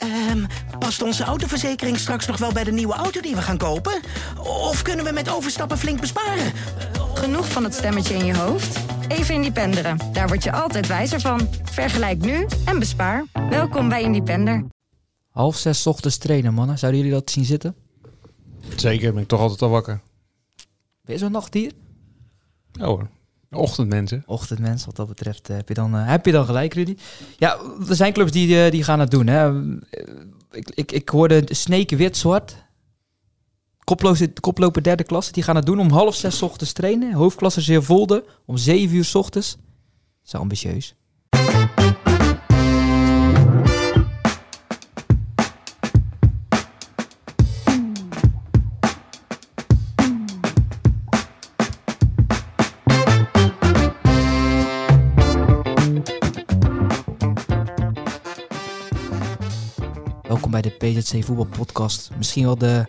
Ehm, past onze autoverzekering straks nog wel bij de nieuwe auto die we gaan kopen? Of kunnen we met overstappen flink besparen? Genoeg van het stemmetje in je hoofd? Even Independeren. Daar word je altijd wijzer van. Vergelijk nu en bespaar. Welkom bij Independer. Half zes 's ochtends trainen, mannen. Zouden jullie dat zien zitten? Zeker, ben ik toch altijd al wakker. Ben je zo'n nachtdier? Ja hoor. Ochtendmensen. Ochtendmens, wat dat betreft eh, heb je dan, eh, heb je dan gelijk, Rudy. Ja, er zijn clubs die, eh, die gaan het doen. Hè. Ik, ik, ik hoorde Sneken wit-zwart. Koploper, koploper derde klasse, die gaan het doen om half zes ochtends trainen. Hoofdklasse Zeervolde om zeven uur ochtends. Dat is ambitieus. Bij de PZC Voetbalpodcast. Misschien wel de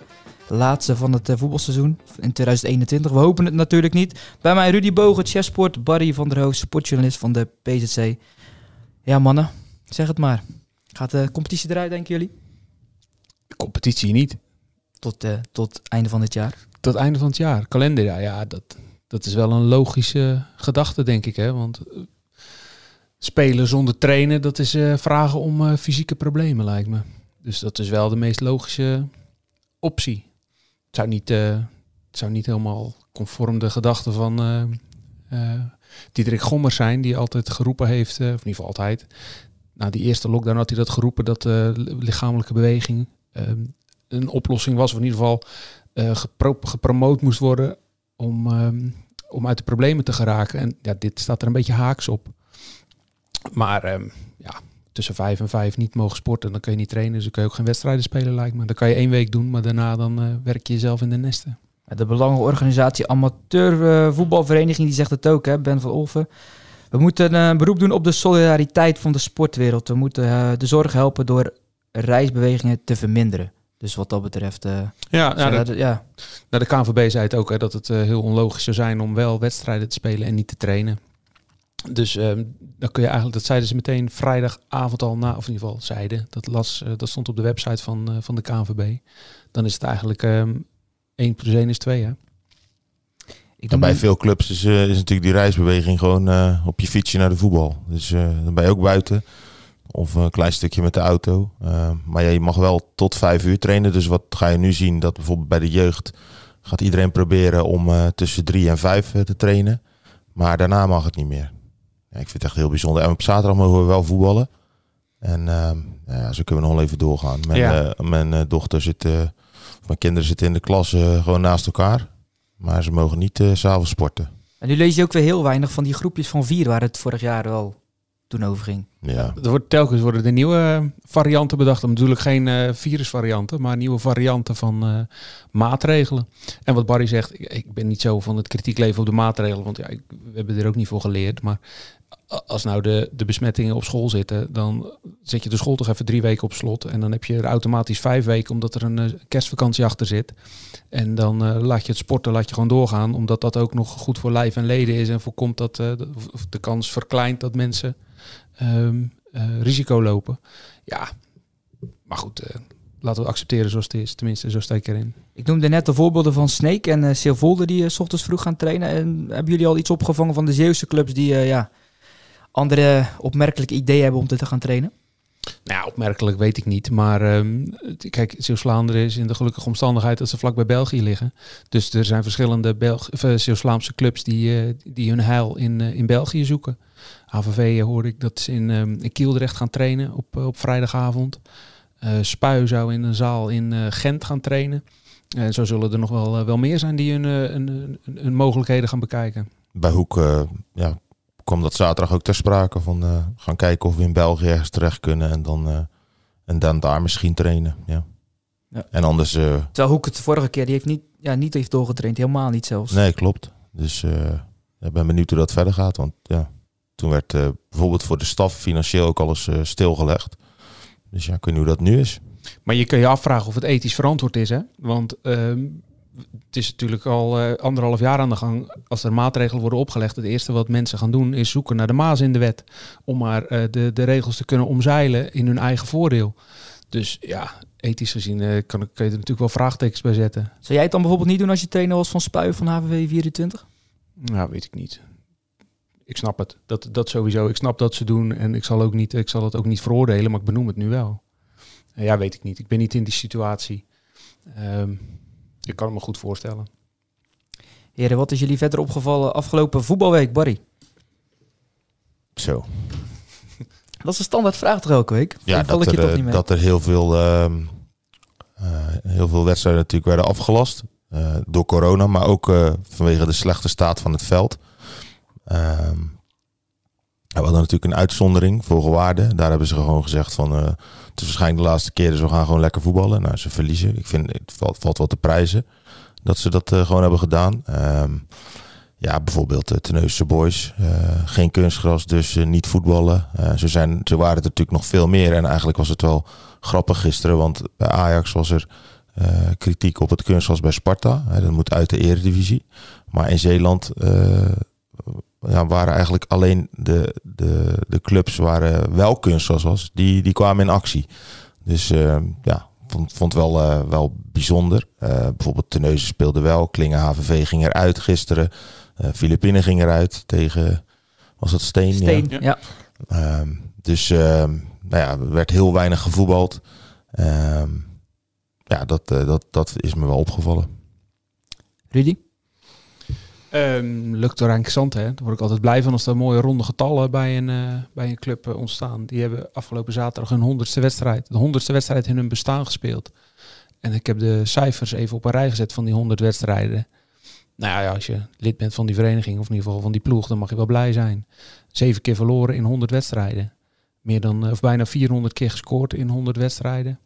laatste van het eh, voetbalseizoen in 2021. We hopen het natuurlijk niet. Bij mij Rudy Bogen, chessport, Barry van der Hoofd, sportjournalist van de PZC. Ja mannen, zeg het maar. Gaat de competitie eruit, denken jullie? Competitie niet. Tot, eh tot einde van dit jaar. Tot einde van het jaar. Kalenderjaar, ja, dat, dat is wel een logische gedachte, denk ik. Hè? Want eh, spelen zonder trainen, dat is vragen om fysieke problemen, lijkt me. Dus dat is wel de meest logische optie. Het zou niet, eh, het zou niet helemaal conform de gedachte van eh, Diederik Gommers zijn, die altijd geroepen heeft, of in ieder geval altijd. Na die eerste lockdown had hij dat geroepen dat lichamelijke beweging eh, een oplossing was, of in ieder geval gepro- gepromoot moest worden om, ehm, om uit de problemen te geraken. En ja, dit staat er een beetje haaks op. Maar ehm, ja, tussen vijf en vijf niet mogen sporten, dan kun je niet trainen. Dus dan kun je ook geen wedstrijden spelen, lijkt me. Dan kan je één week doen, maar daarna dan eh, werk je jezelf in de nesten. De belangenorganisatie Amateur eh, Voetbalvereniging die zegt het ook, hè, Ben van Olven. We moeten een beroep doen op de solidariteit van de sportwereld. We moeten eh, de zorg helpen door reisbewegingen te verminderen. Dus wat dat betreft... eh, Ja, ja, dat- ja. Nou, de KNVB zei het ook, hè, dat het eh, heel onlogisch zou zijn om wel wedstrijden te spelen en niet te trainen. Dus ehm, dan kun je eigenlijk, dat zeiden ze meteen vrijdagavond al na, of in ieder geval zeiden, dat, las, eh, dat stond op de website van, eh, van de KNVB. Dan is het eigenlijk ehm 1 plus 1 is 2, hè? Ik En bij nu- veel clubs is, eh, is natuurlijk die reisbeweging gewoon eh, op je fietsje naar de voetbal. Dus eh, dan ben je ook buiten. Of een klein stukje met de auto. Eh, maar ja, je mag wel tot vijf uur trainen. Dus wat ga je nu zien? Dat bijvoorbeeld bij de jeugd gaat iedereen proberen om eh, tussen drie en vijf te trainen. Maar daarna mag het niet meer. Ja, ik vind het echt heel bijzonder. En op zaterdag mogen we wel voetballen. En nou ja, zo kunnen we nog wel even doorgaan. Mijn, Ja. eh, mijn eh, dochter zit, eh, of mijn kinderen zitten in de klas gewoon naast elkaar. Maar ze mogen niet s'avonds sporten. En nu lees je ook weer heel weinig van die groepjes van vier waar het vorig jaar wel toen over ging. Ja, Er wordt, telkens worden er nieuwe varianten bedacht. Natuurlijk geen eh, virusvarianten, maar nieuwe varianten van eh, maatregelen. En wat Barry zegt, ik, ik ben niet zo van het kritiek leven op de maatregelen, want ja, ik- we hebben er ook niet voor geleerd. Maar als nou de, de besmettingen op school zitten, dan zet je de school toch even drie weken op slot. En dan heb je er automatisch vijf weken, omdat er een eh, kerstvakantie achter zit. En dan laat je het sporten laat je gewoon doorgaan, omdat dat ook nog goed voor lijf en leden is. En voorkomt dat de kans verkleint dat mensen ehm, eh, risico lopen. Ja, maar goed, eh, laten we accepteren zoals het is. Tenminste, zo steek ik erin. Ik noemde net de voorbeelden van Snake en uh, Silvolde die eh, s ochtends vroeg gaan trainen. En hebben jullie al iets opgevangen van de Zeeuwse clubs die eh, ja, andere opmerkelijke ideeën hebben om te gaan trainen? Nou opmerkelijk weet ik niet. Maar ehm, kijk, Zeeuws-Vlaanderen is in de gelukkige omstandigheid dat ze vlak bij België liggen. Dus er zijn verschillende Belg eh, Zeeuws-Vlaamse clubs die, eh, die hun heil in, eh, in België zoeken. AVV eh, hoorde ik dat ze in, ehm, in gaan trainen op, eh, op vrijdagavond. Eh Spui zou in een zaal in eh, Gent gaan trainen. En zo zullen er nog wel, wel meer zijn die hun, hun, hun, hun mogelijkheden gaan bekijken. bij Hoek eh, ja, kwam dat zaterdag ook ter sprake. Van eh, gaan kijken of we in België ergens terecht kunnen. En dan, eh, en dan daar misschien trainen. Ja. Ja. En anders, eh, Terwijl Hoek het de vorige keer die heeft niet, ja, niet heeft doorgetraind, helemaal niet zelfs. nee, klopt. Dus eh, ik ben benieuwd hoe dat verder gaat. Want ja, toen werd eh, bijvoorbeeld voor de staf financieel ook alles eh, stilgelegd. Dus ja, ik weet niet hoe dat nu is. Maar je kun je afvragen of het ethisch verantwoord is, hè? Want ehm, het is natuurlijk al eh, anderhalf jaar aan de gang. Als er maatregelen worden opgelegd, het eerste wat mensen gaan doen is zoeken naar de maas in de wet. Om maar eh, de, de regels te kunnen omzeilen in hun eigen voordeel. Dus ja, ethisch gezien eh, kan, ik, kun je er natuurlijk wel vraagtekens bij zetten. Zou jij het dan bijvoorbeeld niet doen als je trainer was van Spuien van HVV 24? Nou, weet ik niet. Ik snap het. Dat, dat sowieso. Ik snap dat ze doen. En ik zal, ook niet, ik zal het ook niet veroordelen, maar ik benoem het nu wel. Ja, weet ik niet. Ik ben niet in die situatie. Ehm, ik kan het me goed voorstellen. Heren, wat is jullie verder opgevallen afgelopen voetbalweek, Barry? Zo. Dat is een standaard vraag toch elke week? Ja, dat ik je er, toch eh, dat er heel veel, ehm, eh, heel veel wedstrijden natuurlijk werden afgelast. eh, door corona, maar ook eh, vanwege de slechte staat van het veld. Ehm, we hadden natuurlijk een uitzondering voor Gewaarden. Daar hebben ze gewoon gezegd van... eh, het is waarschijnlijk de laatste keer, dus we gaan gewoon lekker voetballen. Nou, ze verliezen. Ik vind, het valt, valt wel te prijzen dat ze dat eh, gewoon hebben gedaan. Ehm, ja, bijvoorbeeld de Teneusse Boys. eh, geen kunstgras, dus eh, niet voetballen. Eh, ze, zijn, ze waren er natuurlijk nog veel meer. En eigenlijk was het wel grappig gisteren. Want bij Ajax was er eh, kritiek op het kunstgras bij Sparta. Dat moet uit de eredivisie. Maar in Zeeland eh, ja, waren eigenlijk alleen de, de, de clubs waar eh, wel kunstgras was. Die, die kwamen in actie. Dus eh, ja, vond, vond wel, eh, wel bijzonder. Eh, bijvoorbeeld Terneuzen speelde wel. Klingen HVV ging eruit gisteren. Eh Filipijnen ging eruit tegen... Was dat Steen? Steen, Ja. ja. Ehm, dus ehm, nou ja, er werd heel weinig gevoetbald. Ehm, ja, dat, dat, dat is me wel opgevallen. Rudy? Um, lukt door interessant, hè? Daar word ik altijd blij van als er mooie ronde getallen bij een, eh, bij een club eh, ontstaan. Die hebben afgelopen zaterdag hun honderdste wedstrijd, de honderdste wedstrijd in hun bestaan gespeeld. En ik heb de cijfers even op een rij gezet van die honderd wedstrijden. Nou ja, als je lid bent van die vereniging, of in ieder geval van die ploeg, dan mag je wel blij zijn. Zeven keer verloren in 100 wedstrijden. Meer dan, eh, of bijna 400 keer gescoord in 100 wedstrijden.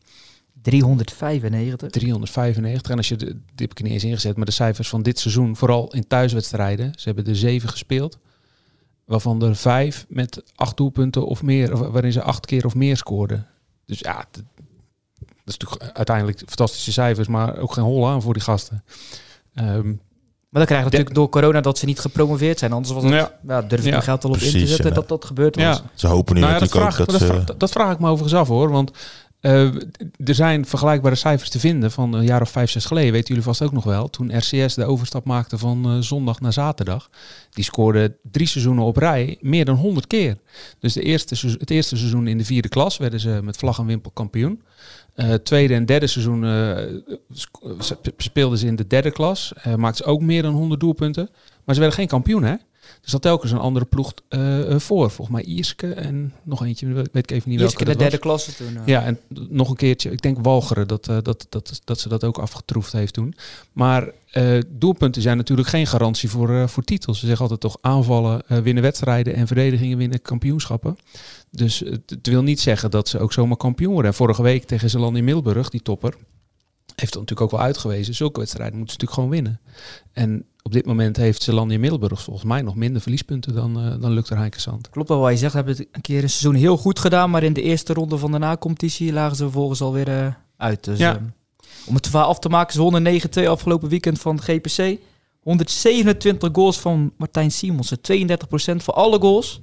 395. 395. En als je, de, die heb ik er niet eens ingezet, maar de cijfers van dit seizoen, vooral in thuiswedstrijden, ze hebben er zeven gespeeld. Waarvan er vijf met acht doelpunten of meer, of waarin ze acht keer of meer scoorden. Dus ja, dat, dat is natuurlijk uiteindelijk fantastische cijfers, maar ook geen hol aan voor die gasten. Ehm, Maar dan krijgen we natuurlijk door corona dat ze niet gepromoveerd zijn. Anders was het, ja. Ja. durf je Ja, er geld al op in te zetten ja. dat dat gebeurd was. Ja. Ze hopen nu Nou ja, dat, natuurlijk vraag, ook dat dat, ze... vraag, dat vraag ik me overigens af hoor. Want eh, er zijn vergelijkbare cijfers te vinden van een jaar of vijf, zes geleden. Weten jullie vast ook nog wel. Toen RCS de overstap maakte van eh, zondag naar zaterdag. Die scoorde drie seizoenen op rij meer dan 100 keer. Dus de eerste, het eerste seizoen in de vierde klas werden ze met vlag en wimpel kampioen. Eh, tweede en derde seizoen speelden ze in de derde klas. Maakten ze ook meer dan 100 doelpunten. Maar ze werden geen kampioen hè. Er zat telkens een andere ploeg eh, eh, voor. Volgens mij Ierske en nog eentje, weet ik even niet Eerst welke de derde was. klasse toen. eh. Ja, en nog een keertje. Ik denk Walcheren dat, dat, dat, dat ze dat ook afgetroefd heeft toen. Maar doelpunten zijn natuurlijk geen garantie voor, voor titels. Ze zeggen altijd toch aanvallen, winnen wedstrijden en verdedigingen winnen kampioenschappen. Dus het, het wil niet zeggen dat ze ook zomaar kampioen worden. En vorige week tegen Zeeland in Middelburg, die topper, heeft dat natuurlijk ook wel uitgewezen. Zulke wedstrijden moeten ze natuurlijk gewoon winnen. En op dit moment heeft Zeeland in Middelburg volgens mij nog minder verliespunten dan, eh dan Lukter Heinkensand. Klopt wel wat je zegt. We hebben het een keer een seizoen heel goed gedaan. Maar in de eerste ronde van de na-competitie lagen ze vervolgens alweer eh uit. Dus, Ja. eh, om het verhaal af te maken, ze wonnen 9-2 afgelopen weekend van GPC. 127 goals van Martijn Simonsen. 32% van alle goals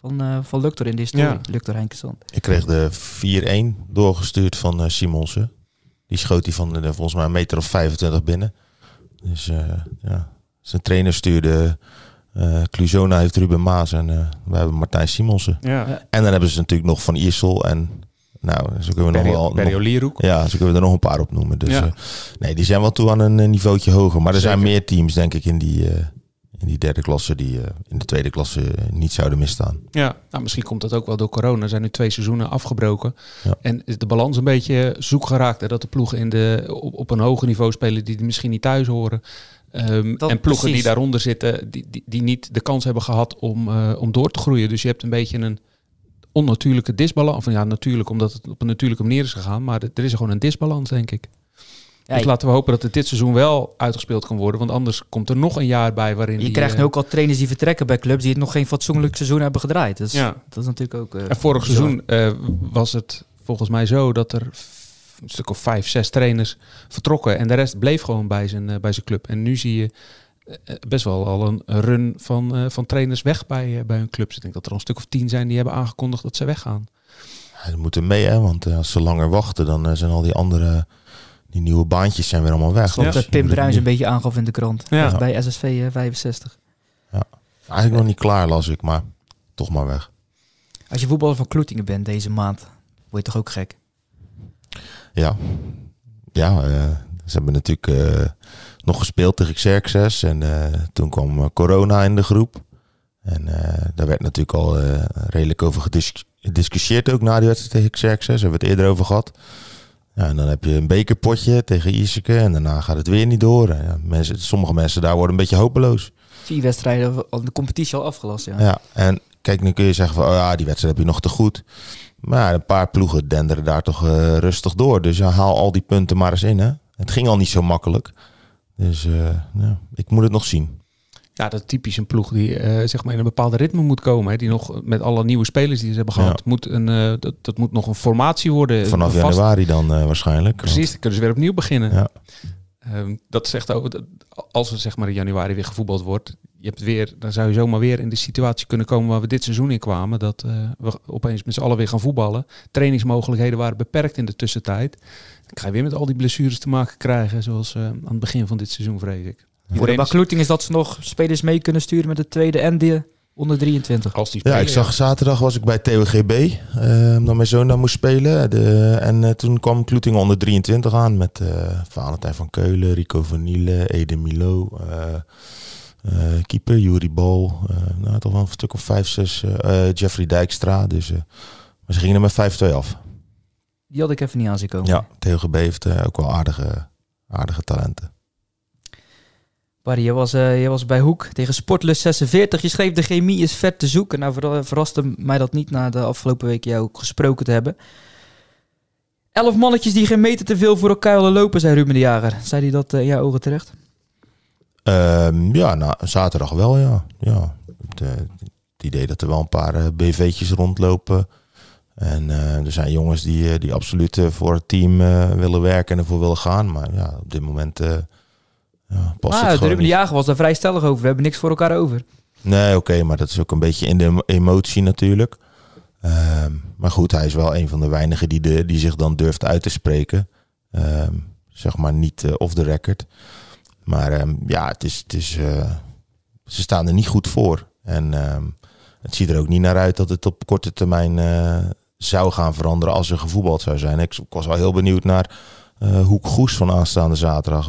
van, eh van Luctor in de historie. Ja. Luctor Henkensand. Ik kreeg de 4-1 doorgestuurd van eh Simonsen. Die schoot hij van eh, volgens mij een meter of 25 binnen. Dus eh, ja, zijn trainer stuurde... eh Cluzona heeft Ruben Maas en eh wij hebben Martijn Simonsen. Ja. En dan hebben ze natuurlijk nog Van Iersel en... Nou, zo kunnen we nog wel... Ja, zo kunnen we er nog een paar op noemen. Dus Ja. eh, nee, die zijn wel toe aan een niveautje hoger. Maar er zijn meer teams, denk ik, in die, eh, in die derde klasse... die eh, in de tweede klasse eh, niet zouden misstaan. Ja, nou, misschien komt dat ook wel door corona. Er zijn nu twee seizoenen afgebroken. Ja. En is de balans een beetje zoek geraakt. Hè? Dat de ploegen in de, op, op een hoger niveau spelen die misschien niet thuis horen. Ehm, Dat- en ploegen precies. die daaronder zitten, die, die, die niet de kans hebben gehad om, eh, om door te groeien. Dus je hebt een beetje een onnatuurlijke disbalans. Of ja, natuurlijk omdat het op een natuurlijke manier is gegaan. Maar er is gewoon een disbalans, denk ik. Ja, dus laten we hopen dat het dit seizoen wel uitgespeeld kan worden. Want anders komt er nog een jaar bij waarin je die, krijgt eh, nu ook al trainers die vertrekken bij clubs die het nog geen fatsoenlijk seizoen hebben gedraaid. Dus Ja. dat is natuurlijk ook... eh, En vorig bizar. seizoen eh, was het volgens mij zo dat er een stuk of vijf, zes trainers vertrokken. En de rest bleef gewoon bij zijn, bij zijn club. En nu zie je best wel al een run van, eh, van trainers weg bij, bij hun clubs. Ik denk dat er al een stuk of tien zijn die hebben aangekondigd dat ze weggaan. ja, ze moeten mee, hè, want als ze langer wachten, dan zijn al die andere, die nieuwe baantjes zijn weer allemaal weg. Ik geloof Dus dat Pim Bruins een beetje aangaf in de krant. Ja. Bij SSV eh, 65. nu- Eigenlijk nog niet klaar, las ik, maar toch maar weg. Als je voetballer van Kloetingen bent deze maand, word je toch ook gek? Ja, ja eh, ze hebben natuurlijk eh, nog gespeeld tegen Xerxes. En eh, toen kwam corona in de groep. En eh, daar werd natuurlijk al eh, redelijk over gedis- gediscussieerd ook na die wedstrijd tegen Xerxes. Daar hebben we het eerder over gehad. Ja, en dan heb je een bekerpotje tegen Iseke en daarna gaat het weer niet door. Ja, mensen, sommige mensen daar worden een beetje hopeloos. Vier wedstrijden, al de competitie al afgelast. Ja. Ja, en kijk, nu kun je zeggen van, oh ja, die wedstrijd heb je nog te goed. Maar ja, een paar ploegen denderen daar toch eh, rustig door. Dus ja, haal al die punten maar eens in, hè. Het ging al niet zo makkelijk. Dus eh, ja, ik moet het nog zien. Ja, dat is typisch een ploeg die eh, zeg maar in een bepaalde ritme moet komen. Hè, die nog met alle nieuwe spelers die ze hebben gehad, Ja. moet een, eh, dat, dat moet nog een formatie worden. Vanaf vast- januari dan eh, waarschijnlijk. Precies, dan kunnen ze weer opnieuw beginnen. Ja. Ehm, dat zegt ook, dat als er zeg maar in januari weer gevoetbald wordt, je hebt weer, dan zou je zomaar weer in de situatie kunnen komen waar we dit seizoen in kwamen. Dat we opeens met z'n allen weer gaan voetballen. Trainingsmogelijkheden waren beperkt in de tussentijd. Dan ga je weer met al die blessures te maken krijgen, zoals aan het begin van dit seizoen, vrees ik. Voor de is- Kloeting is dat ze nog spelers mee kunnen sturen met de tweede en de onder 23. als die Ja, ik zag zaterdag was ik bij TOGB, eh, omdat mijn zoon daar moest spelen. De, en eh, toen kwam Kloeting onder 23 aan met eh Valentijn van Keulen, Rico van Nielen, Ede Milo, eh, eh, keeper Juri Bol, eh, nou, toch wel een stuk of vijf, zes, eh, eh, Jeffrey Dijkstra. Dus, eh, maar ze gingen er met 5-2 af. Die had ik even niet aan zien komen. Ja, TOGB heeft eh, ook wel aardige, aardige talenten. Barry, je was, eh, je was bij Hoek tegen Sportlust 46. Je schreef de chemie is vet te zoeken. Nou verra- verraste mij dat niet na de afgelopen weken jou ook gesproken te hebben. Elf mannetjes die geen meter te veel voor elkaar willen lopen, zei Ruben de Jager. Zei hij dat eh, in jouw ogen terecht? Ehm, ja, nou, zaterdag wel, ja. ja. Het, eh, idee dat er wel een paar BV'tjes rondlopen. En er zijn jongens die, die absoluut voor het team willen werken en ervoor willen gaan. Maar ja, op dit moment ja, past het de Ruben. Jager was daar vrij stellig over. We hebben niks voor elkaar over. Nee, oké, maar dat is ook een beetje in de emo- emotie natuurlijk. Ehm, maar goed, hij is wel een van de weinigen die, de, die zich dan durft uit te spreken. Ehm, zeg maar niet eh, off the record. Maar ehm, ja, het is, het is, eh, ze staan er niet goed voor. En het ziet er ook niet naar uit dat het op korte termijn eh, zou gaan veranderen als er gevoetbald zou zijn. Ik, was wel heel benieuwd naar Hoek Goes van aanstaande zaterdag.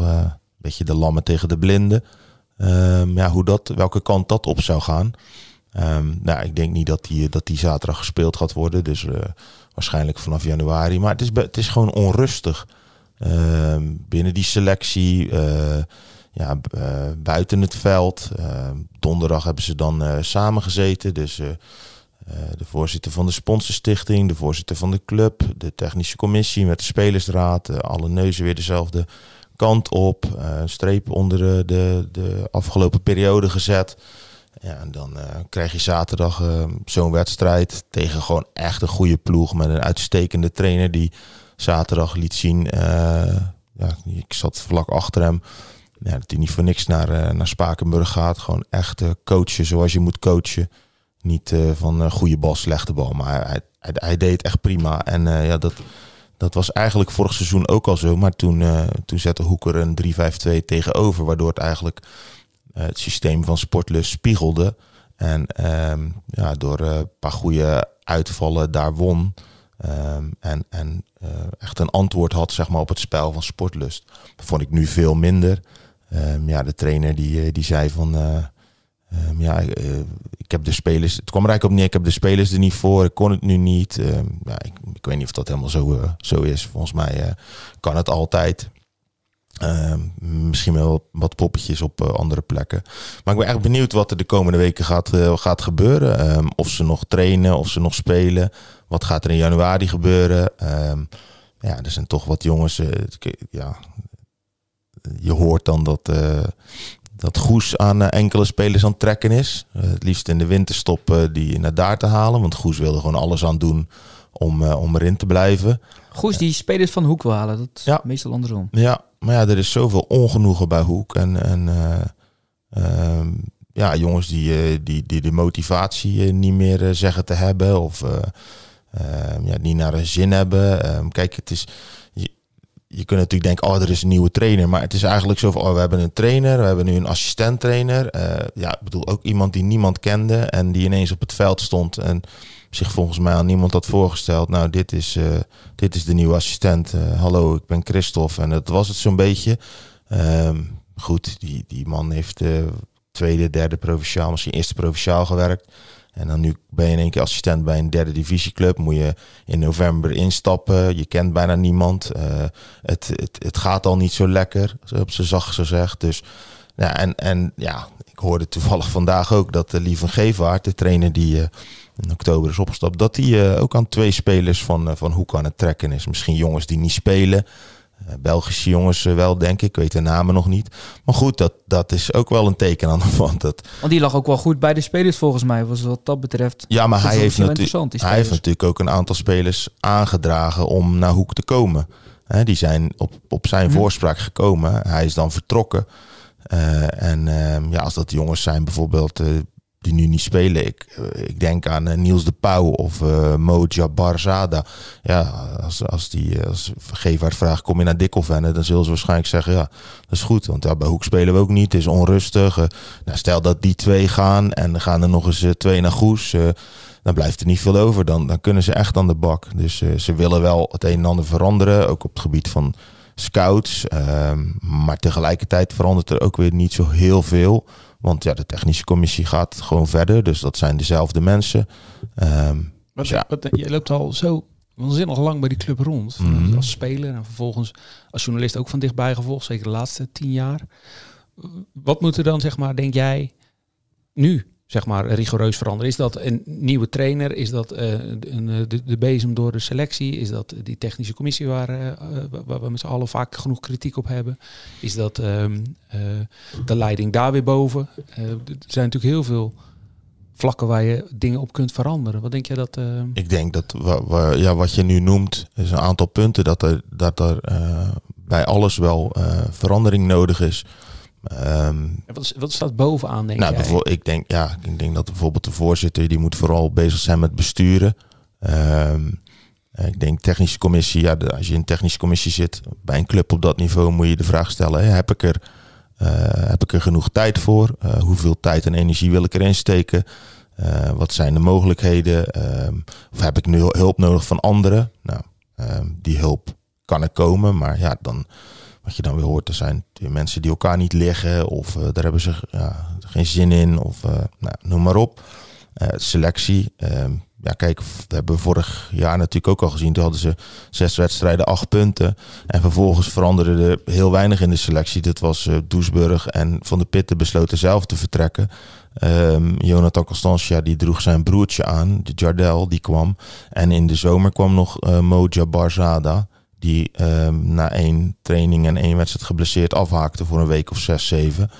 Eh, beetje de lammen tegen de blinden. Ehm, ja, hoe dat, welke kant dat op zou gaan. Ehm, nou, ik denk niet dat die, dat die zaterdag gespeeld gaat worden. Dus eh, waarschijnlijk vanaf januari. Maar het is, het is gewoon onrustig. Ehm, binnen die selectie. eh, ja, eh, buiten het veld. Donderdag hebben ze dan eh samengezeten. Dus eh, eh, de voorzitter van de sponsorstichting, de voorzitter van de club, de technische commissie met de spelersraad. eh, alle neuzen weer dezelfde kant op. eh, streep onder de, de, afgelopen periode gezet. Ja, en dan eh, krijg je zaterdag eh, zo'n wedstrijd tegen gewoon echt een goede ploeg met een uitstekende trainer die zaterdag liet zien. ja, ik zat vlak achter hem. Ja, dat hij niet voor niks naar, naar Spakenburg gaat. Gewoon echt coachen zoals je moet coachen. Niet van goede bal, slechte bal. Maar hij, hij, hij deed echt prima. En ja, dat, dat was eigenlijk vorig seizoen ook al zo. Maar toen, eh, toen zette Hoeker een 3-5-2 tegenover. Waardoor het eigenlijk eh, het systeem van Sportlust spiegelde. En ehm, ja, door eh, een paar goede uitvallen daar won. Ehm, en en echt een antwoord had zeg maar, op het spel van Sportlust. Dat vond ik nu veel minder. Ehm, ja, de trainer die, die zei van... eh, ehm, ja, eh, ik heb de spelers... Het kwam er eigenlijk op neer, ik heb de spelers er niet voor. Ik kon het nu niet. Ehm, ja, ik, ik weet niet of dat helemaal zo, eh, zo is. Volgens mij eh, kan het altijd. Ehm, misschien wel wat poppetjes op andere plekken. Maar ik ben echt benieuwd wat er de komende weken gaat, gaat gebeuren. Of ze nog trainen, of ze nog spelen. Wat gaat er in januari gebeuren? Ja, er zijn toch wat jongens. ja, je hoort dan dat, dat Goes aan eh, enkele spelers aan het trekken is. Eh, het liefst in de winterstop eh, die naar daar te halen. Want Goes wilde gewoon alles aan doen om, om erin te blijven. Goes, die spelers van Hoek wil halen. Dat is Ja. meestal andersom. Ja, maar ja, er is zoveel ongenoegen bij Hoek. En, en eh, ehm, ja, jongens die, die, die de motivatie niet meer zeggen te hebben. Of eh, ehm, ja, niet naar een zin hebben. Ehm, kijk, het is, je, kunt natuurlijk denken, oh, er is een nieuwe trainer. Maar het is eigenlijk zo van, oh, we hebben een trainer, we hebben nu een assistent-trainer. Eh, ja, ik bedoel, ook iemand die niemand kende en die ineens op het veld stond en zich volgens mij aan niemand had voorgesteld. Nou, dit is, eh, dit is de nieuwe assistent. Eh, hallo, ik ben Christophe. En dat was het zo'n beetje. Ehm, goed, die, die man heeft tweede, derde provinciaal, misschien eerste provinciaal gewerkt. En dan nu ben je in één keer assistent bij een derde divisieclub. Moet je in november instappen. Je kent bijna niemand. het, het, het gaat al niet zo lekker, op ze zacht gezegd. Dus ja, en, en ja, ik hoorde toevallig vandaag ook dat de Lieve Gevaart, de trainer die in oktober is opgestapt, dat hij ook aan twee spelers van, van Hoek aan het trekken is. Misschien jongens die niet spelen. Belgische jongens wel, denk ik. Ik weet de namen nog niet. Maar goed, dat, dat is ook wel een teken aan de wand. Dat... Want die lag ook wel goed bij de spelers volgens mij, was wat dat betreft. Ja, maar hij heeft, natuurlijk, hij heeft natuurlijk ook een aantal spelers aangedragen om naar Hoek te komen. die zijn op, op zijn mhm. voorspraak gekomen. Hij is dan vertrokken. Uh, en uh, ja, als dat jongens zijn bijvoorbeeld uh, die nu niet spelen. Ik, eh, ik denk aan uh, Niels de Pauw of uh, Moja Barzada. Ja, als, als die als Gevaert vraagt, kom je naar Dikkelvenne? Dan zullen ze waarschijnlijk zeggen, ja, dat is goed. Want ja, bij Hoek spelen we ook niet, het is onrustig. nou, stel dat die twee gaan en dan gaan er nog eens twee naar Goes. dan blijft er niet veel over. Dan, dan kunnen ze echt aan de bak. Dus ze willen wel het een en ander veranderen. Ook op het gebied van scouts. Ehm, maar tegelijkertijd verandert er ook weer niet zo heel veel. Want ja, de technische commissie gaat gewoon verder. Dus dat zijn dezelfde mensen. Um, wat, ja. wat, je loopt al zo waanzinnig lang bij die club rond. Mm Als speler en vervolgens als journalist ook van dichtbij gevolgd. Zeker de laatste tien jaar. Wat moet er dan, zeg maar, denk jij, nu zeg maar, rigoureus veranderen? Is dat een nieuwe trainer? Is dat uh, eh, de, de, bezem door de selectie? Is dat die technische commissie waar, uh, waar we met z'n allen vaak genoeg kritiek op hebben? Is dat uh, de leiding daar weer boven? er zijn natuurlijk heel veel vlakken waar je dingen op kunt veranderen. Wat denk jij dat... Ik denk dat ja, wat je nu noemt, is een aantal punten dat er, dat er bij alles wel verandering nodig is. Um, wat, wat, staat bovenaan, denk nou, jij? Ik denk, ja, ik denk dat bijvoorbeeld de voorzitter, die moet vooral bezig zijn met besturen. Um, ik denk technische commissie, ja, als je in een technische commissie zit bij een club op dat niveau, moet je de vraag stellen, hè, heb, ik er, uh, heb ik er genoeg tijd voor? Uh, hoeveel tijd en energie wil ik erin steken? Uh, wat zijn de mogelijkheden? Um, of heb ik nu hulp nodig van anderen? Nou, die hulp kan er komen, maar ja, dan wat je dan weer hoort, er zijn mensen die elkaar niet liggen of uh, daar hebben ze ja, geen zin in of uh, nou, noem maar op. Uh, selectie. Ehm, ja, kijk, we hebben vorig jaar natuurlijk ook al gezien. Toen hadden ze zes wedstrijden, acht punten. En vervolgens veranderde er heel weinig in de selectie. Dat was Doesburg en Van de Pitten besloten zelf te vertrekken. Um, Jonathan Constantia die droeg zijn broertje aan, de Jardel, die kwam. En in de zomer kwam nog Moja Barzada die um, na één training en één wedstrijd geblesseerd afhaakte voor een week of zes, zeven.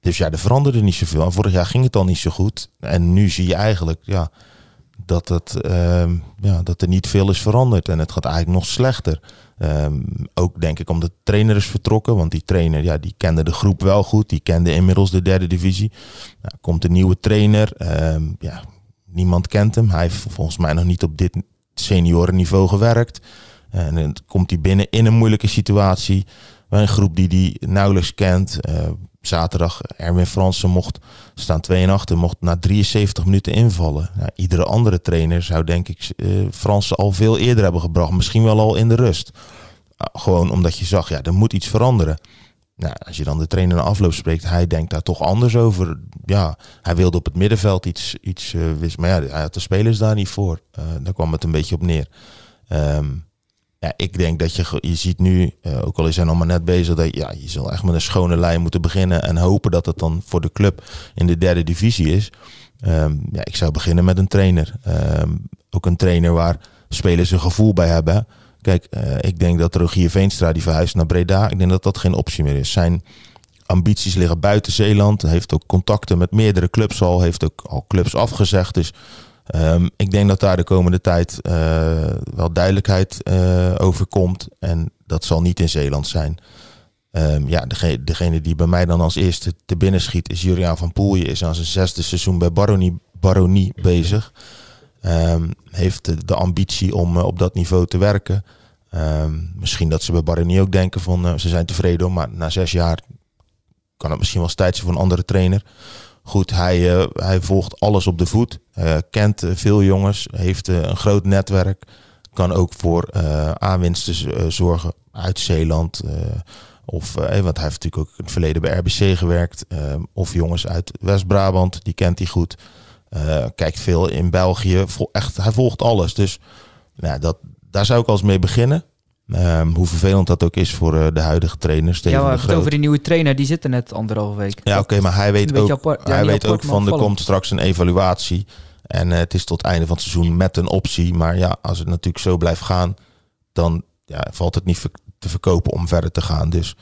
Dus ja, er veranderde niet zoveel. En vorig jaar ging het al niet zo goed. En nu zie je eigenlijk ja, dat, het, um, ja, dat er niet veel is veranderd. En het gaat eigenlijk nog slechter. Um, ook denk ik omdat de trainer is vertrokken. Want die trainer ja, die kende de groep wel goed. Die kende inmiddels de derde divisie. Nou, komt een nieuwe trainer. ja, niemand kent hem. Hij heeft volgens mij nog niet op dit seniorenniveau gewerkt. En dan komt hij binnen in een moeilijke situatie. Bij een groep die hij nauwelijks kent. Uh, zaterdag Erwin Fransen mocht staan 2 en mocht na 73 minuten invallen. Nou, iedere andere trainer zou denk ik uh, Fransen al veel eerder hebben gebracht. Misschien wel al in de rust. Uh, gewoon omdat je zag, ja, er moet iets veranderen. Nou, als je dan de trainer na afloop spreekt, hij denkt daar toch anders over. Ja, hij wilde op het middenveld iets, iets wist, maar ja, hij had de spelers daar niet voor. Daar kwam het een beetje op neer. Um, ja, ik denk dat je, je ziet nu, uh, ook al is hij nog maar net bezig, dat ja, je zal echt met een schone lijn moeten beginnen en hopen dat het dan voor de club in de derde divisie is. Um, ja, ik zou beginnen met een trainer. Um, ook een trainer waar spelers een gevoel bij hebben. Kijk, uh, ik denk dat Rogier Veenstra die verhuist naar Breda, ik denk dat dat geen optie meer is. Zijn ambities liggen buiten Zeeland. Heeft ook contacten met meerdere clubs al, heeft ook al clubs afgezegd. Dus Um, ik denk dat daar de komende tijd uh, wel duidelijkheid uh, over komt. En dat zal niet in Zeeland zijn. Um, ja, degene, die bij mij dan als eerste te binnen schiet is Juriaan van Poelje. Is aan zijn zesde seizoen bij Baronie, Baronie bezig. Ehm, heeft de, ambitie om eh, op dat niveau te werken. Ehm, misschien dat ze bij Baroni ook denken van eh, ze zijn tevreden, maar na zes jaar kan het misschien wel eens tijd zijn voor een andere trainer. Goed, hij, eh, hij volgt alles op de voet. eh, kent eh, veel jongens, heeft een groot netwerk. Kan ook voor aanwinsten zorgen uit Zeeland. of, eh, want hij heeft natuurlijk ook in het verleden bij RBC gewerkt. of jongens uit West-Brabant, die kent hij goed. Kijkt veel in België. Echt, hij volgt alles. Dus nou, dat, daar zou ik als mee beginnen. Ehm, hoe vervelend dat ook is voor eh, de huidige trainers. Steven Ja, hebben het over die nieuwe trainer. Die zit er net anderhalve week. Ja, oké, maar hij weet ook, apart. Hij weet ook maar van er komt straks een evaluatie. En eh, het is tot het einde van het seizoen met een optie. Maar ja, als het natuurlijk zo blijft gaan, dan ja, valt het niet te verkopen om verder te gaan. Dus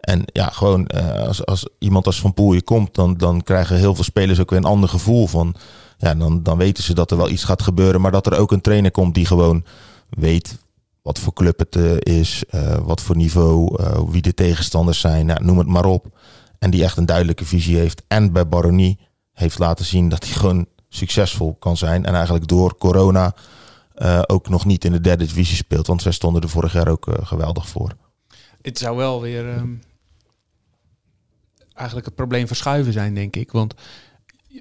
en ja, gewoon eh, als, als iemand als Van Poelje komt, dan, dan krijgen heel veel spelers ook weer een ander gevoel van. Ja, dan, dan weten ze dat er wel iets gaat gebeuren. Maar dat er ook een trainer komt die gewoon weet wat voor club het eh, is, eh, wat voor niveau, eh, wie de tegenstanders zijn, nou, noem het maar op. En die echt een duidelijke visie heeft. En bij Baronie heeft laten zien dat hij gewoon succesvol kan zijn. En eigenlijk door corona ook nog niet in de derde divisie speelt. Want zij stonden er vorig jaar ook geweldig voor. Het zou wel weer ehm, eigenlijk het probleem verschuiven zijn, denk ik. Want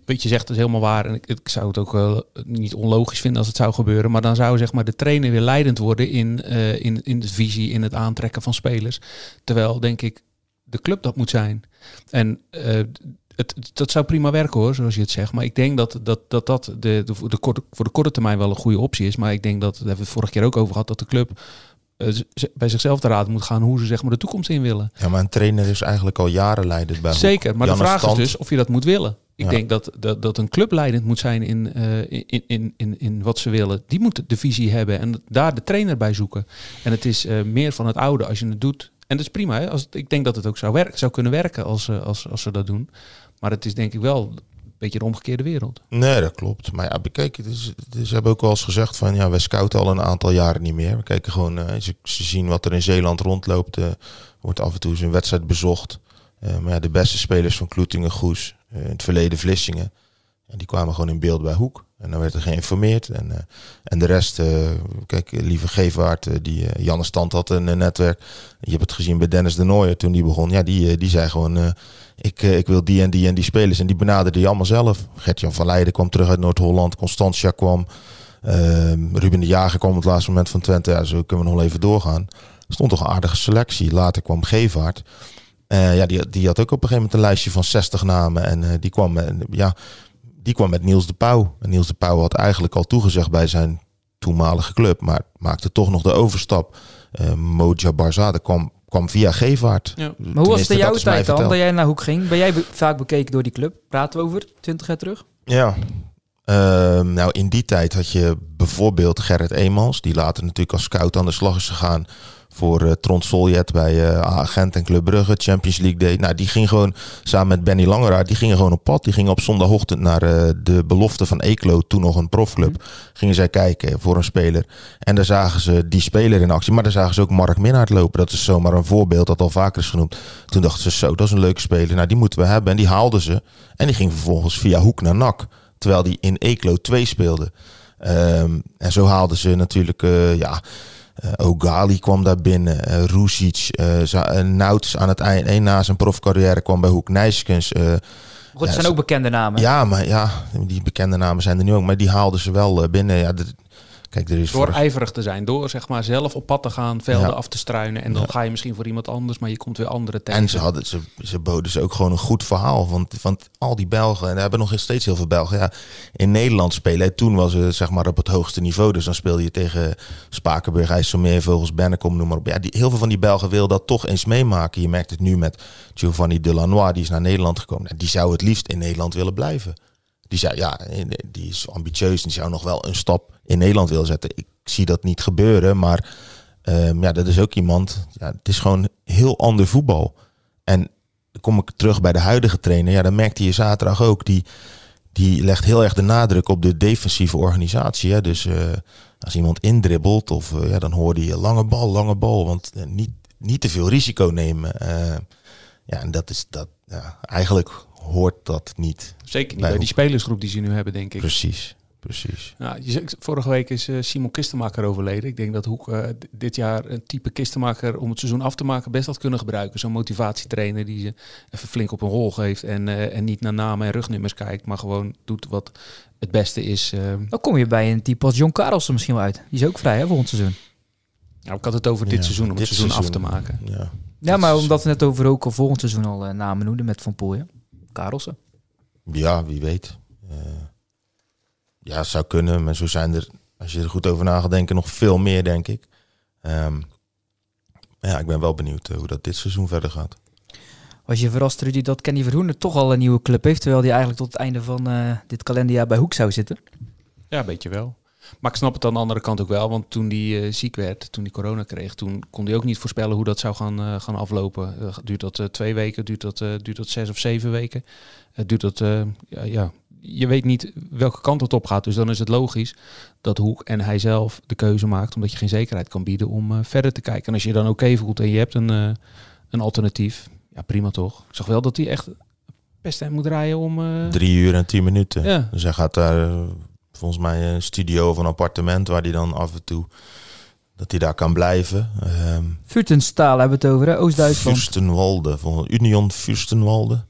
wat je zegt is helemaal waar. En ik, ik zou het ook wel niet onlogisch vinden als het zou gebeuren. Maar dan zou zeg maar, de trainer weer leidend worden in, eh, in, in de visie, in het aantrekken van spelers. Terwijl, denk ik, de club dat moet zijn. En eh, het, dat zou prima werken hoor, zoals je het zegt. Maar ik denk dat dat, dat, dat de, de, voor, de korte, voor de korte termijn wel een goede optie is. Maar ik denk dat, daar hebben we het vorige keer ook over gehad, dat de club eh, bij zichzelf te raden moet gaan hoe ze zeg maar, de toekomst in willen. Ja, maar een trainer is eigenlijk al jaren leidend bij. Zeker, maar Janne de vraag Stand- is dus of je dat moet willen. Ik Ja. denk dat, dat, dat een club leidend moet zijn in, eh, in, in, in, in wat ze willen. Die moet de visie hebben en daar de trainer bij zoeken. En het is eh, meer van het oude als je het doet. En dat is prima. Hè? Als het, ik denk dat het ook zou, werken, zou kunnen werken als, eh, als, als ze dat doen. Maar het is denk ik wel een beetje de omgekeerde wereld. Nee, dat klopt. Maar ja, bekijk, is, ze hebben ook wel eens gezegd van ja, wij scouten al een aantal jaren niet meer. We kijken gewoon, ze, ze zien wat er in Zeeland rondloopt. wordt af en toe eens een wedstrijd bezocht. Eh, maar ja, de beste spelers van Kloetingen, Goes, eh, in het verleden Vlissingen, die kwamen gewoon in beeld bij Hoek. En dan werd er geïnformeerd. En, eh, en de rest, kijk, lieve Gevaart, die Janne Stand had een netwerk. Je hebt het gezien bij Dennis de Nooijer toen die begon. Ja, die, die zei gewoon, ik, ik wil die en die en die spelers. En die benaderde die allemaal zelf. Gert-Jan van Leijden kwam terug uit Noord-Holland. Constantia kwam. Ehm, Ruben de Jager kwam op het laatste moment van Twente. Ja, zo kunnen we nog even doorgaan. Er stond toch een aardige selectie. Later kwam Gevaart. Eh, ja, die, die had ook op een gegeven moment een lijstje van 60 namen. En eh, die, kwam, ja, die kwam met Niels de Pauw. En Niels de Pauw had eigenlijk al toegezegd bij zijn toenmalige club. Maar maakte toch nog de overstap. Eh Moja Barzade kwam, kwam via Gevaart. Ja. Maar hoe was het in Tenminste, jouw tijd dan, dat jij naar Hoek ging? Ben jij be- vaak bekeken door die club? Praten we over 20 jaar terug? Ja. Ehm, nou, in die tijd had je bijvoorbeeld Gerrit Eemans, die later natuurlijk als scout aan de slag is gegaan voor eh Tron Soljet bij eh Agent en Club Brugge, Champions League Day. Nou, die ging gewoon samen met Benny Langeraar, die gingen gewoon op pad. Die gingen op zondagochtend naar eh, de belofte van Eeklo, toen nog een profclub. Gingen zij kijken voor een speler. En daar zagen ze die speler in actie, maar daar zagen ze ook Mark Minnaert lopen. Dat is zomaar een voorbeeld dat al vaker is genoemd. Toen dachten ze, zo, dat is een leuke speler. Nou, die moeten we hebben. En die haalden ze. En die ging vervolgens via Hoek naar NAC. Terwijl die in Eeklo 2 speelde. Ehm, en zo haalden ze natuurlijk, ja, Ogali kwam daar binnen. eh Rusic, eh eh, Nauts aan het eind, na zijn profcarrière kwam bij Hoek. Nijskens. eh, Goed, Ja, zijn ook bekende namen. ja, maar ja, die bekende namen zijn er nu ook. Maar die haalden ze wel eh, binnen. Ja, kijk, er is Door voor... ijverig te zijn, door zeg maar zelf op pad te gaan, velden Ja. af te struinen. En dan Ja. ga je misschien voor iemand anders, maar je komt weer anderen tegen. En ze, hadden, ze, ze boden ze ook gewoon een goed verhaal. Want, want al die Belgen, en er hebben nog steeds heel veel Belgen, ja, in Nederland spelen. En Toen was het zeg maar op het hoogste niveau. Dus dan speelde je tegen Spakenburg, IJsselmeer, Vogels, Bennekom, noem maar op. Ja, die, heel veel van die Belgen wil dat toch eens meemaken. Je merkt het nu met Giovanni Delanois, die is naar Nederland gekomen. Nou, Die zou het liefst in Nederland willen blijven. Die zei, ja, die is ambitieus en zou nog wel een stap in Nederland willen zetten. Ik zie dat niet gebeuren, maar ehm, ja, dat is ook iemand. Ja, het is gewoon heel ander voetbal. En dan kom ik terug bij de huidige trainer. Ja, dan merkte je zaterdag ook. Die, die legt heel erg de nadruk op de defensieve organisatie. Hè. Dus eh, als iemand indribbelt, of, eh, ja, dan hoorde je lange bal, lange bal. Want eh, niet, niet te veel risico nemen. Ja, en dat is dat. Ja, eigenlijk hoort dat niet. Zeker niet bij bij die spelersgroep die ze nu hebben, denk ik. Precies. precies. Je zegt, vorige week is eh, Simon Kistenmaker overleden. Ik denk dat Hoek eh, dit jaar een type Kistenmaker om het seizoen af te maken best had kunnen gebruiken. Zo'n motivatietrainer die ze even flink op een rol geeft en, eh, en niet naar namen en rugnummers kijkt, maar gewoon doet wat het beste is. Dan kom je bij een type als John Karelsen misschien wel uit. Die is ook vrij hè, volgend seizoen. Nou, ik had het over dit Ja, seizoen, om dit het seizoen, af te maken. Ja. Ja, maar omdat we net over ook al volgend seizoen al namen noemden met Van Poel. Karelsen. Ja, wie weet. Eh, ja, het zou kunnen. Maar zo zijn er, als je er goed over na gaat denken, nog veel meer, denk ik. Ehm, maar ja, ik ben wel benieuwd eh, hoe dat dit seizoen verder gaat. Was je verrast, Rudy, dat Kenny Verhoeven toch al een nieuwe club heeft, terwijl hij eigenlijk tot het einde van eh, dit kalenderjaar bij Hoek zou zitten? Ja, een beetje wel. Maar ik snap het aan de andere kant ook wel, want toen hij eh, ziek werd, toen hij corona kreeg, toen kon hij ook niet voorspellen hoe dat zou gaan, eh, gaan aflopen. Eh, duurt dat twee weken, duurt dat, duurt dat zes of zeven weken? Duurt dat, ja, ja, je weet niet welke kant het op gaat. Dus dan is het logisch dat Hoek en hij zelf de keuze maakt, omdat je geen zekerheid kan bieden om verder te kijken. En als je dan oké voelt en je hebt een, een alternatief, ja prima toch. Ik zag wel dat hij echt best aan moet rijden om... Drie uur en tien minuten. Ja. Dus hij gaat daar volgens mij een studio of een appartement waar hij dan af en toe dat hij daar kan blijven. Ehm Vutenstaal hebben we het over, hè? Oost-Duitsland. Fürstenwalde, van Union Fürstenwalde.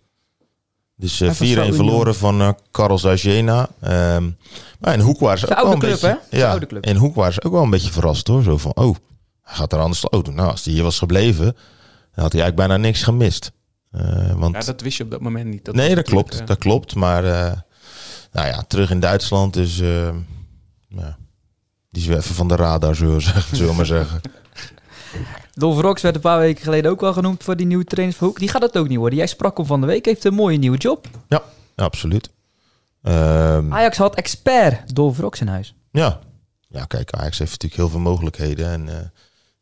Dus eh, Hij was 4-1 wel Union. verloren van eh Karel Zajena. Ehm maar in Hoek waren ze Zijn ook wel oude een club, beetje... hè? Ja, oude club. in Hoek waren ze ook wel een beetje verrast hoor. Zo van, oh, hij gaat er slag. Oh, nou, als hij hier was gebleven, dan had hij eigenlijk bijna niks gemist. Eh, want ja, dat wist je op dat moment niet. nee, was dat klopt. eh, Dat klopt. Maar eh, nou ja, terug in Duitsland is... eh, ja, die is weer even van de radar, zullen we, maar zeggen. Dolph Rox werd een paar weken geleden ook al genoemd voor die nieuwe van Hoek. Die gaat het ook niet worden. Jij sprak hem van de week, heeft een mooie nieuwe job. Ja, absoluut. Ehm, Ajax had expert Dolph Rox in huis. Ja. ja, kijk, Ajax heeft natuurlijk heel veel mogelijkheden en eh,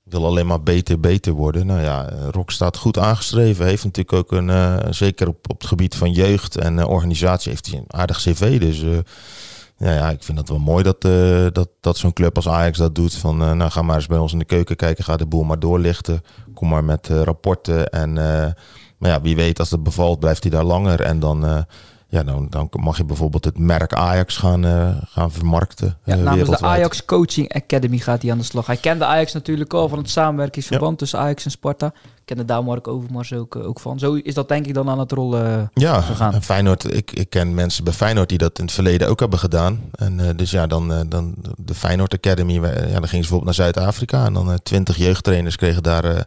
wil alleen maar beter, beter worden. Nou ja, eh, Rock staat goed aangeschreven. Heeft natuurlijk ook een, eh, zeker op, op het gebied van jeugd en eh, organisatie, heeft hij een aardig cv. Dus eh, ja, ja, ik vind het wel mooi dat, dat, dat zo'n club als Ajax dat doet. Van, nou, ga maar eens bij ons in de keuken kijken, ga de boel maar doorlichten. Kom maar met rapporten en... maar ja, wie weet, als het bevalt, blijft hij daar langer. En dan, ja, dan, dan mag je bijvoorbeeld het merk Ajax gaan, eh, gaan vermarkten. Ja, eh, namens de. Ajax Coaching Academy gaat hij aan de slag. Hij kende Ajax natuurlijk al van het samenwerkingsverband tussen Ajax en Sparta. Kende daar Mark Overmars ook, eh, ook van. Zo is dat denk ik dan aan het rollen. Ja, gegaan. en Feyenoord, ik, ik ken mensen bij Feyenoord die dat in het verleden ook hebben gedaan. En dus ja, dan, dan de Feyenoord Academy, ja, dan gingen ze bijvoorbeeld naar Zuid-Afrika. En dan twintig jeugdtrainers kregen daar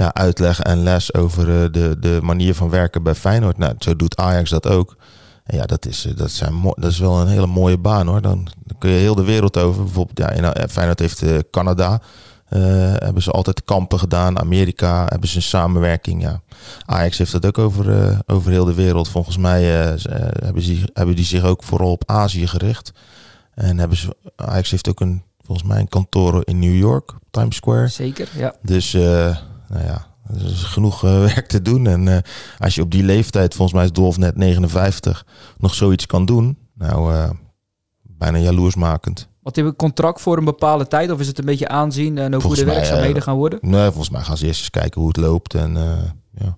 ja, uitleg en les over eh, de, de manier van werken bij Feyenoord. Nou, zo doet Ajax dat ook. En ja, dat is, eh, dat, zijn dat is wel een hele mooie baan hoor. Dan, dan kun je heel de wereld over. Bijvoorbeeld, ja, in, eh, Feyenoord heeft Canada. hebben ze altijd kampen gedaan. Amerika hebben ze een samenwerking. Ja. Ajax heeft dat ook over, over heel de wereld. Volgens mij eh, hebben, ze, hebben die zich ook vooral op Azië gericht. En hebben ze, Ajax heeft ook een, volgens mij een kantoor in New York, Times Square. Zeker, ja. Dus nou ja, er is genoeg eh, werk te doen. En eh, als je op die leeftijd, volgens mij is Dolf net 59, nog zoiets kan doen. Nou, eh, bijna jaloersmakend. Die hebben contract voor een bepaalde tijd? Of is het een beetje aanzien en ook hoe de mij, werkzaamheden gaan worden? Nee, volgens mij gaan ze eerst eens kijken hoe het loopt. En ja.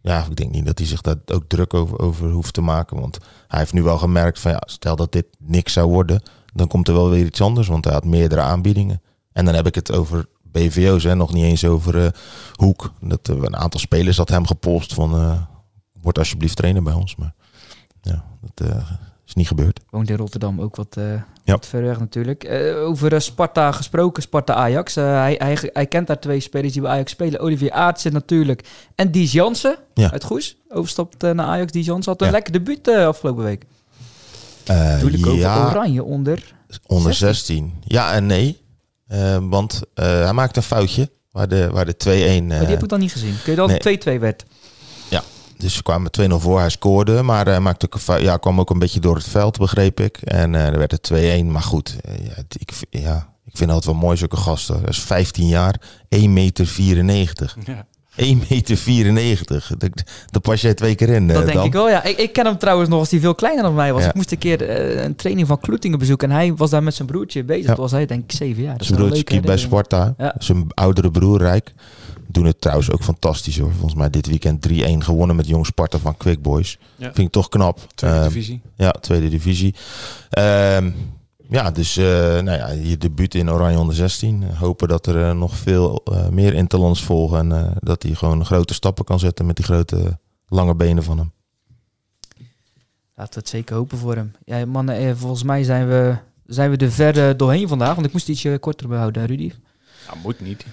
ja, ik denk niet dat hij zich daar ook druk over, over hoeft te maken. Want hij heeft nu wel gemerkt van ja, stel dat dit niks zou worden, dan komt er wel weer iets anders. Want hij had meerdere aanbiedingen. En dan heb ik het over BVO's, hè, nog niet eens over eh, Hoek. Dat, eh, een aantal spelers had hem gepolst van eh, word alsjeblieft trainer bij ons. Maar ja, dat is niet gebeurd. Woont in Rotterdam ook wat, eh Ja. wat ver weg natuurlijk. Over eh, Sparta gesproken, Sparta-Ajax. Hij, hij, hij kent daar twee spelers die bij Ajax spelen. Olivier Aartsen natuurlijk. En Dies Jansen Ja. uit Goes. Overstapt naar Ajax. Dies Jansen had een Ja. lekker debuut afgelopen week. Natuurlijk ja, Oranje onder. Onder 16. 16. Ja en nee. Eh, want eh, hij maakte een foutje. Waar de, waar de 2-1. eh, maar die heb ik dan niet gezien. Kun je dan nee. 2-2 werd? dus ze kwamen 2-0 voor. Hij scoorde. Maar hij maakte ook een fout. Ja, kwam ook een beetje door het veld, begreep ik. En eh, er werd het 2-1. Maar goed. eh, ja, ik, ja, ik vind het altijd wel mooi, zulke gasten. Dat is 15 jaar. 1,94 meter. Ja. 1,94 meter. Daar pas jij twee keer in. Dat eh, denk Dan. ik wel, ja. Ik, ik ken hem trouwens nog als hij veel kleiner dan mij was. Ja. Ik moest een keer eh, een training van Kloetingen bezoeken. En hij was daar met zijn broertje bezig. Ja. Toen was hij denk ik zeven jaar. Dat Zijn broertje keept bij. Sparta. Ja. Zijn oudere broer Rijk. Doen het trouwens ook fantastisch hoor. Volgens mij dit weekend 3-1 gewonnen met Jong Sparta van Quick Boys. Ja. Vind ik toch knap. Tweede Ehm, divisie. Ja, tweede divisie. Ehm, ja, dus eh, nou ja, je debuut in Oranje onder 16. Hopen dat er eh, nog veel eh, meer interlands volgen. En eh, dat hij gewoon grote stappen kan zetten met die grote lange benen van hem. Laten we het zeker hopen voor hem. Ja, mannen, eh, volgens mij zijn we, zijn we er ver eh, doorheen vandaag. Want ik moest ietsje korter behouden, Rudy. Nou, moet niet.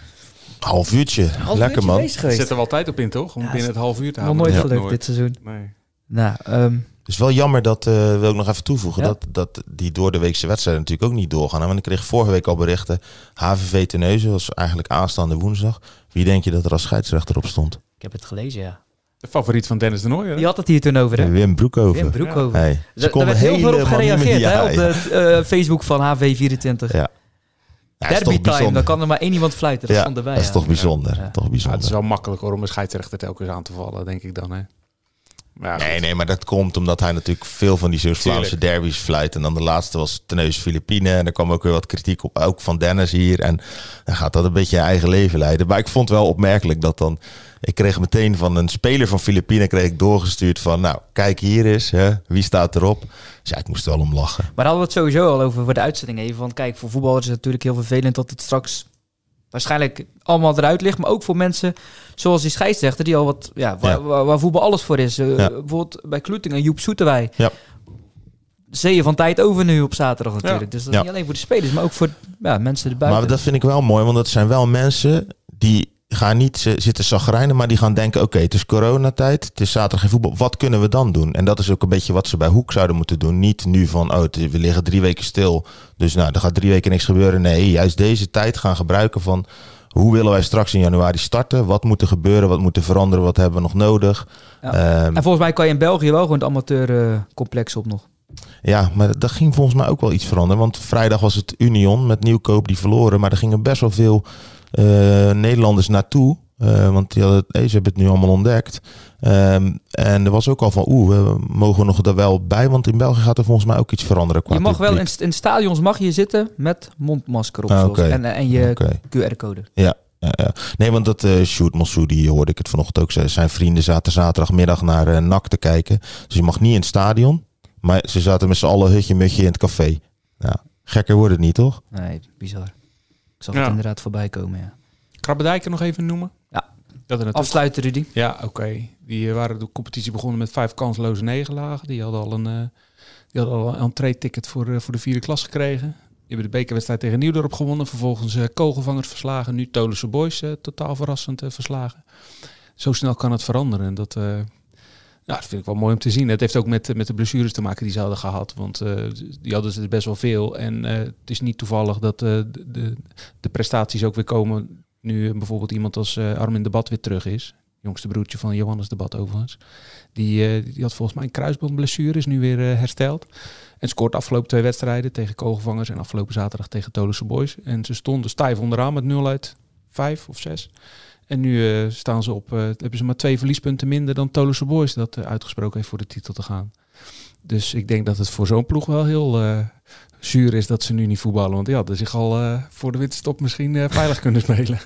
Half uurtje. Half Lekker uurtje man. zet er wel tijd op in, toch? Om Ja, binnen het half uur te Nog houden. nooit gelukt nooit. dit seizoen. Nee. Nou, ehm, Het is wel jammer dat, eh wil ik nog even toevoegen, Ja. dat, dat die door de weekse wedstrijden natuurlijk ook niet doorgaan. Want ik kreeg vorige week al berichten, HVV Terneuzen was eigenlijk aanstaande woensdag. Wie denk je dat er als scheidsrechter op stond? ik heb het gelezen, ja. De favoriet van Dennis de Nooijer. Die had het hier toen over, hè? Wim Broekhoven. Wim Broekhoven. Hey, Er- ze Er konden werd heel veel op gereageerd hè, op de eh, Facebook van HV24. Ja. Derby time, bijzonder. dan kan er maar één iemand fluiten. Dat Ja, stond erbij. dat is ja. toch bijzonder. Ja. Toch Ja, bijzonder. het is wel makkelijk hoor, om een scheidsrechter telkens aan te vallen, denk ik dan. Hè? Ja, Nee, nee, maar dat komt omdat hij natuurlijk veel van die Zeeuws-Vlaamse derbies fluit. En dan de laatste was Teneus Filipine. En daar kwam ook weer wat kritiek op, ook van Dennis hier. En dan gaat dat een beetje je eigen leven leiden. Maar ik vond het wel opmerkelijk dat dan... Ik kreeg meteen van een speler van Filipine kreeg ik doorgestuurd van... Nou, kijk hier eens, hè, wie staat erop? Dus ja, ik moest er wel om lachen. Maar hadden we het sowieso al over voor de uitzending even. Want kijk, voor voetballers is het natuurlijk heel vervelend dat het straks waarschijnlijk allemaal eruit ligt. Maar ook voor mensen zoals die scheidsrechter die al wat, ja, waar, Ja. waar, waar voetbal alles voor is. Eh, Ja. Bijvoorbeeld bij Kloetingen, Joep Soeterwij. Ja. Zeeën van tijd over nu op zaterdag natuurlijk. Ja. Dus dat is Ja. niet alleen voor de spelers, maar ook voor ja, mensen erbuiten. Maar dat vind ik wel mooi, want dat zijn wel mensen die gaan niet zitten zagrijnen, maar die gaan denken: oké, het is coronatijd, het is zaterdag geen voetbal. Wat kunnen we dan doen? En dat is ook een beetje wat ze bij Hoek zouden moeten doen. Niet nu van: oh, we liggen drie weken stil, dus nou, er gaat drie weken niks gebeuren. Nee, juist deze tijd gaan gebruiken van. Hoe willen wij straks in januari starten? Wat moet er gebeuren? Wat moet er veranderen? Wat hebben we nog nodig? Ja. Ehm, En volgens mij kan je in België wel gewoon het amateurcomplex op nog. ja, maar dat ging volgens mij ook wel iets veranderen. Want vrijdag was het Union met Nieuwkoop die verloren. Maar er gingen best wel veel Nederlanders naartoe. Eh, want die hadden, hey, ze hebben het nu allemaal ontdekt. Ehm, en er was ook al van, oeh, we mogen we nog er wel bij? Want in België gaat er volgens mij ook iets veranderen. Qua Je mag wel in, in stadions mag je zitten met mondmasker op Ah, en, en je. QR-code. Ja, ja, ja. Nee, want dat eh Sjoerd Mossoudi hoorde ik het vanochtend ook zeggen. Zijn vrienden zaten zaterdagmiddag naar eh NAC te kijken. Dus je mag niet in het stadion. Maar ze zaten met z'n allen hutje-mutje in het café. Ja, gekker wordt het niet, toch? Nee, bizar. Zag Ja. het inderdaad voorbij komen, ja. Krabbedijk er nog even noemen? Ja. Dat er Afsluiten, Rudy. Ja, oké. Die eh, waren de competitie begonnen met vijf kansloze negenlagen. Die hadden al een, eh die hadden al een entree-ticket voor, eh, voor de vierde klas gekregen. Die hebben de bekerwedstrijd tegen Nieuwdorp gewonnen. Vervolgens eh, kogelvangers verslagen. Nu Tolense Boys totaal verrassend verslagen. Zo snel kan het veranderen. En dat, ja, dat vind ik wel mooi om te zien. Het heeft ook met, met de blessures te maken die ze hadden gehad. Want eh, die hadden ze best wel veel. En eh, het is niet toevallig dat eh, de, de, prestaties ook weer komen. Nu bijvoorbeeld iemand als Armin de Bad weer terug is. Jongste broertje van Johannes de Bad overigens. Die, die had volgens mij een kruisbandblessure. Is nu weer hersteld. En scoort afgelopen twee wedstrijden tegen Kogelvangers. En afgelopen zaterdag tegen Tolense Boys. En ze stonden stijf onderaan met 0 uit 5 of 6. En nu eh, staan ze op, eh, hebben ze maar twee verliespunten minder dan Tolense Boys dat eh, uitgesproken heeft voor de titel te gaan. Dus ik denk dat het voor zo'n ploeg wel heel zuur is dat ze nu niet voetballen. Want ja, hadden zich al voor de winterstop misschien veilig kunnen spelen.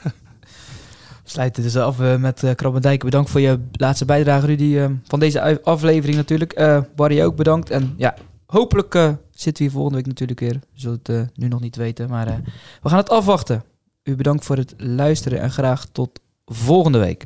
We sluiten dus af met uh, Krabbendijk. Bedankt voor je laatste bijdrage, Rudy, van deze aflevering natuurlijk. Barry ook bedankt. En ja, hopelijk zitten we hier volgende week natuurlijk weer. We zullen het nu nog niet weten, maar we gaan het afwachten. U bedankt voor het luisteren en graag tot volgende week.